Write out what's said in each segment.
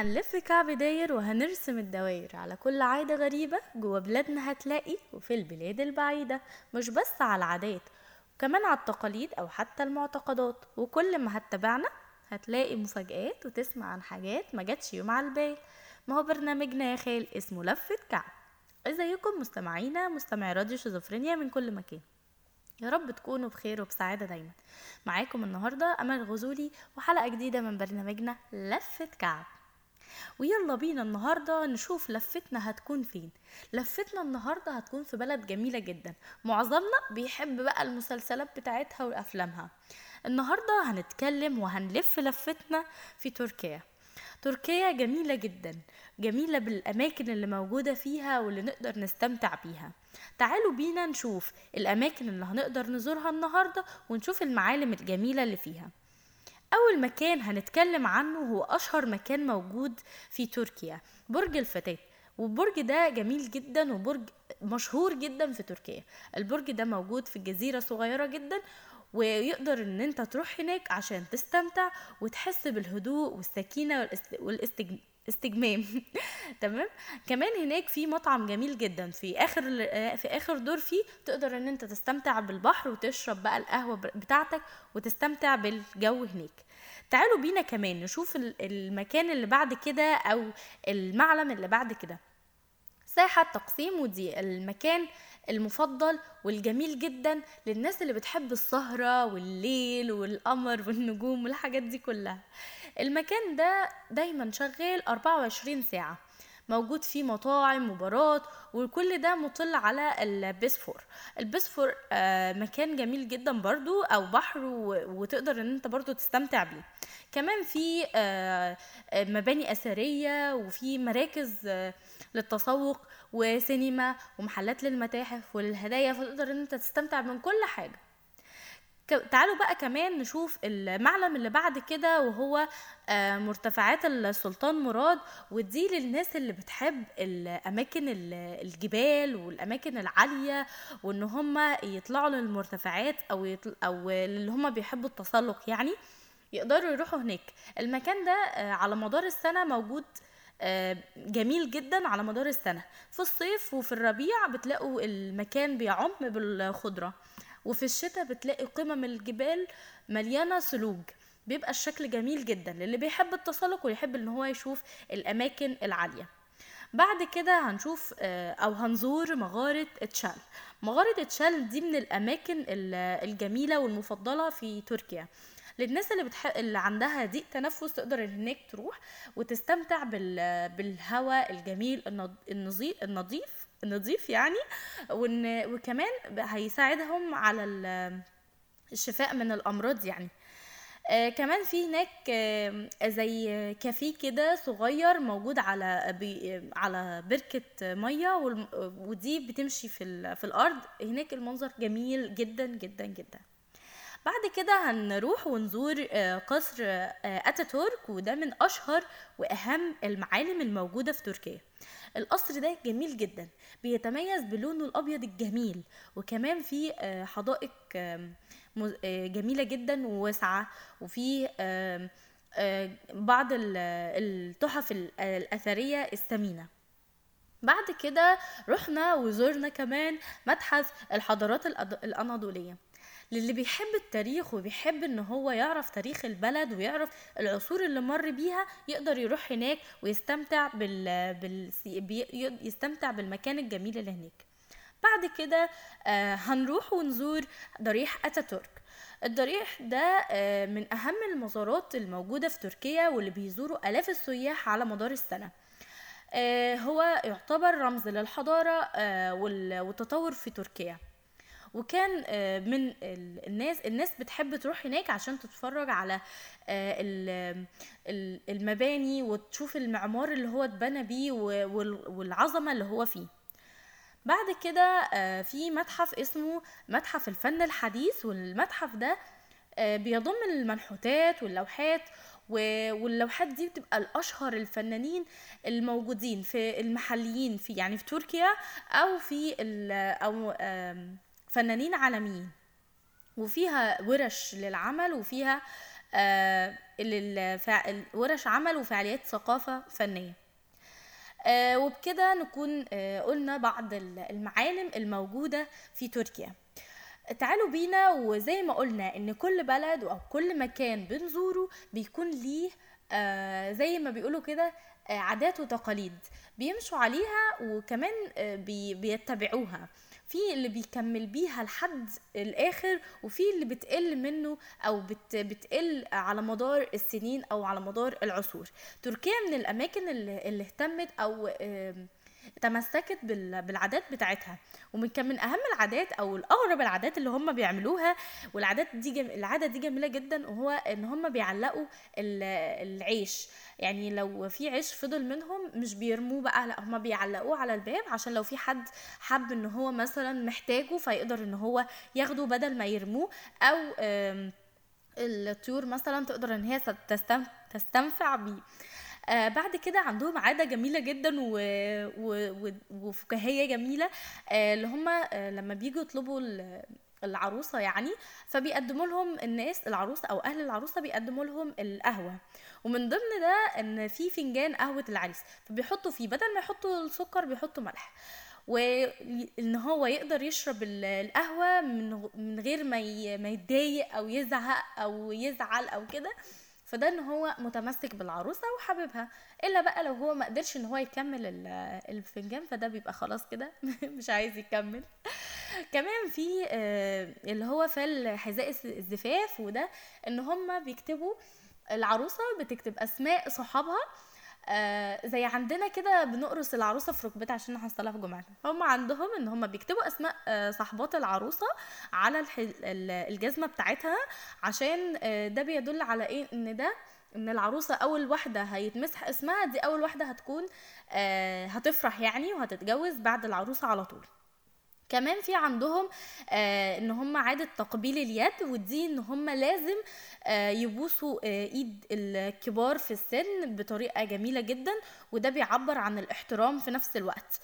هنلف كعب داير وهنرسم الدواير على كل عادة غريبة جوا بلادنا هتلاقي وفي البلاد البعيدة مش بس على العادات وكمان على التقاليد أو حتى المعتقدات. وكل ما هتتابعنا هتلاقي مفاجآت وتسمع عن حاجات ما جاتش يوم على البال. ما هو برنامجنا يا خال اسمه لفة كعب إزيكم مستمعينا مستمعي راديو شيزوفرينيا من كل مكان. يا رب تكونوا بخير وبسعادة دايما. معاكم النهاردة أمل غزولي وحلقة جديدة من برنامجنا لفة كعب ويلا بينا النهاردة نشوف لفتنا هتكون فين. لفتنا النهاردة هتكون في بلد جميلة جدا. معظمنا بيحب بقى المسلسلات بتاعتها وأفلامها. النهاردة هنتكلم وهنلف لفتنا في تركيا. تركيا جميلة جدا. جميلة بالأماكن اللي موجودة فيها واللي نقدر نستمتع بيها. تعالوا بينا نشوف الأماكن اللي هنقدر نزورها النهاردة ونشوف المعالم الجميلة اللي فيها. أول مكان هنتكلم عنه هو أشهر مكان موجود في تركيا برج الفتاة. والبرج ده جميل جدا وبرج مشهور جدا في تركيا. البرج ده موجود في جزيرة صغيرة جدا ويقدر إن أنت تروح هناك عشان تستمتع وتحس بالهدوء والسكينة والاستجمام تمام؟ كمان هناك في مطعم جميل جدا في آخر في آخر دور فيه تقدر إن أنت تستمتع بالبحر وتشرب بقى القهوة بتاعتك وتستمتع بالجو هناك. تعالوا بينا كمان نشوف المكان اللي بعد كده أو المعلم اللي بعد كده. ساحة تقسيم ودي المكان المفضل والجميل جدا للناس اللي بتحب السهرة والليل والقمر والنجوم والحاجات دي كلها. المكان ده دايما شغال 24 ساعة. موجود فيه مطاعم وبارات وكل ده مطل على البسفور البسفور آه مكان جميل جدا برضو أو بحر وتقدر إن أنت برضو تستمتع بيه. كمان في آه مباني أثرية وفي مراكز آه للتسوق وسينما ومحلات للمتاحف وللهدايا فتقدر إن أنت تستمتع من كل حاجة. تعالوا بقى كمان نشوف المعلم اللي بعد كده وهو مرتفعات السلطان مراد ودي للناس اللي بتحب الأماكن الجبال والأماكن العالية وإن هم يطلعوا للمرتفعات أو يطل أو اللي هم بيحبوا التسلق يعني يقدروا يروحوا هناك. المكان ده على مدار السنة موجود جميل جدا على مدار السنة. في الصيف وفي الربيع بتلاقوا المكان بيعم بالخضرة. وفي الشتاء بتلاقي قمم الجبال مليانة ثلوج. بيبقى الشكل جميل جدا للي بيحب التسلق ويحب إن هو يشوف الأماكن العالية. بعد كده هنشوف أو هنزور مغارة تشال مغارة تشال دي من الأماكن الجميلة والمفضلة في تركيا. للناس اللي بتح... اللي عندها ضيق تنفس تقدر هناك تروح وتستمتع بال... بالهواء الجميل النظيف النظيف النظيف يعني وإن... وكمان هيساعدهم على الشفاء من الأمراض يعني. آه كمان في هناك آه زي كافيه كده صغير موجود على بي على بركة مية ودي بتمشي في, في الأرض. هناك المنظر جميل جدا جدا جدا. بعد كده هنروح ونزور قصر أتاتورك وده من أشهر وأهم المعالم الموجودة في تركيا. القصر ده جميل جدا بيتميز بلونه الأبيض الجميل وكمان في حدائق جميلة جدا وواسعة وفي بعض التحف الأثرية الثمينة. بعد كده رحنا وزرنا كمان متحف الحضارات الأناضولية. للي بيحب التاريخ وبيحب إن هو يعرف تاريخ البلد ويعرف العصور اللي مر بيها يقدر يروح هناك ويستمتع بال, بال... يستمتع بالمكان الجميل اللي هناك. بعد كده آه هنروح ونزور ضريح أتاتورك. الضريح ده آه من أهم المزارات الموجودة في تركيا واللي بيزوروا آلاف السياح على مدار السنة. آه هو يعتبر رمز للحضارة والتطور في تركيا. وكان من الناس الناس بتحب تروح هناك عشان تتفرج على المباني وتشوف المعمار اللي هو اتبنى بيه والعظمة اللي هو فيه. بعد كده في متحف اسمه متحف الفن الحديث والمتحف ده بيضم المنحوتات واللوحات واللوحات دي بتبقى الأشهر الفنانين الموجودين في المحليين في يعني في تركيا أو في أو فنانين عالميين وفيها ورش للعمل وفيها آه، ورش عمل وفعاليات ثقافة فنية. آه، وبكده نكون آه، قلنا بعض ال- المعالم الموجودة في تركيا. تعالوا بينا وزي ما قلنا إن كل بلد أو كل مكان بنزوره بيكون ليه آه زي ما بيقولوا كده آه عادات وتقاليد بيمشوا عليها وكمان آه بي بيتبعوها. في اللي بيكمل بيها لحد الآخر وفي اللي بتقل منه أو بت بتقل على مدار السنين أو على مدار العصور. تركيا من الأماكن اللي, اللي اهتمت أو تمسكت بال- بالعادات بتاعتها. ومن كان من أهم العادات أو الاغرب العادات اللي هم بيعملوها والعادات دي جم... العادة دي جميلة جدا وهو إن هم بيعلقوا ال- العيش. يعني لو في عيش فضل منهم مش بيرموه بقى لا هم بيعلقوه على الباب عشان لو في حد حب إن هو مثلا محتاجه فيقدر إن هو ياخده بدل ما يرموه. أو الطيور مثلا تقدر إن هي تستنفع بيه. آه بعد كده عندهم عادة جميلة جدا و... و... و... وفكاهية جميلة آه اللي هم آه لما بيجوا يطلبوا ال- العروسة يعني فبيقدموا لهم الناس العروسة أو أهل العروسة بيقدموا لهم القهوة. ومن ضمن ده إن في فنجان قهوة العريس فبيحطوا فيه بدل ما يحطوا السكر بيحطوا ملح. وإن هو يقدر يشرب ال- القهوة من غير ما يتضايق أو يزهق أو يزعل أو كده فده إن هو متمسك بالعروسة وحاببها إلا بقى لو هو ما قدرش إن هو يكمل ال- الفنجان فده بيبقى خلاص كده مش عايز يكمل. كمان في آه، اللي هو في حذاء الزفاف وده إن هم بيكتبوا العروسة بتكتب أسماء صحابها آه زي عندنا كده بنقرص العروسة في ركبتها عشان نحصلها في جمعتها. هم عندهم إن هم بيكتبوا أسماء آه صاحبات العروسة على الجزمة بتاعتها عشان آه ده بيدل على إيه؟ إن ده إن العروسة أول واحدة هيتمسح اسمها دي أول واحدة هتكون هتفرح يعني وهتتجوز بعد العروسة على طول. كمان في عندهم آه إن هم عادة تقبيل اليد ودي إن هم لازم آه يبوسوا آه إيد الكبار في السن بطريقة جميلة جدا وده بيعبر عن الاحترام في نفس الوقت.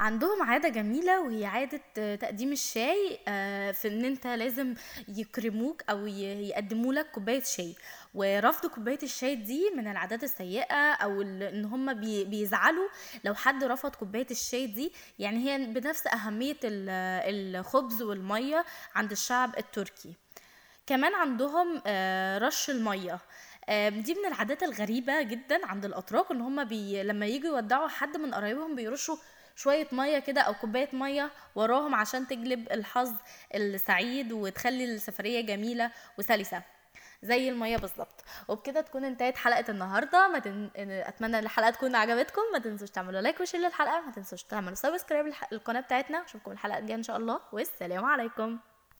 عندهم عادة جميلة وهي عادة آه، تقديم الشاي آه، في إن أنت لازم يكرموك أو يقدموا لك كوباية شاي. ورفض كوباية الشاي دي من العادات السيئة أو إن هم بي- بيزعلوا لو حد رفض كوباية الشاي دي. يعني هي بنفس أهمية ال- الخبز والمية عند الشعب التركي. كمان عندهم آه، رش المية. آه، دي من العادات الغريبة جدا عند الأتراك إن هما بي... لما يجوا يودعوا حد من قرايبهم بيرشوا شوية مية كده أو كوباية مية وراهم عشان تجلب الحظ السعيد وتخلي السفرية جميلة وسلسة زي المية بالظبط. وبكده تكون انتهت حلقة النهاردة. ما تن... أتمنى إن الحلقة تكون عجبتكم. ما تنسوش تعملوا like و share للحلقة. ما تنسوش تعملوا subscribe للقناة بتاعتنا. أشوفكم الحلقة الجاية إن شاء الله. والسلام عليكم.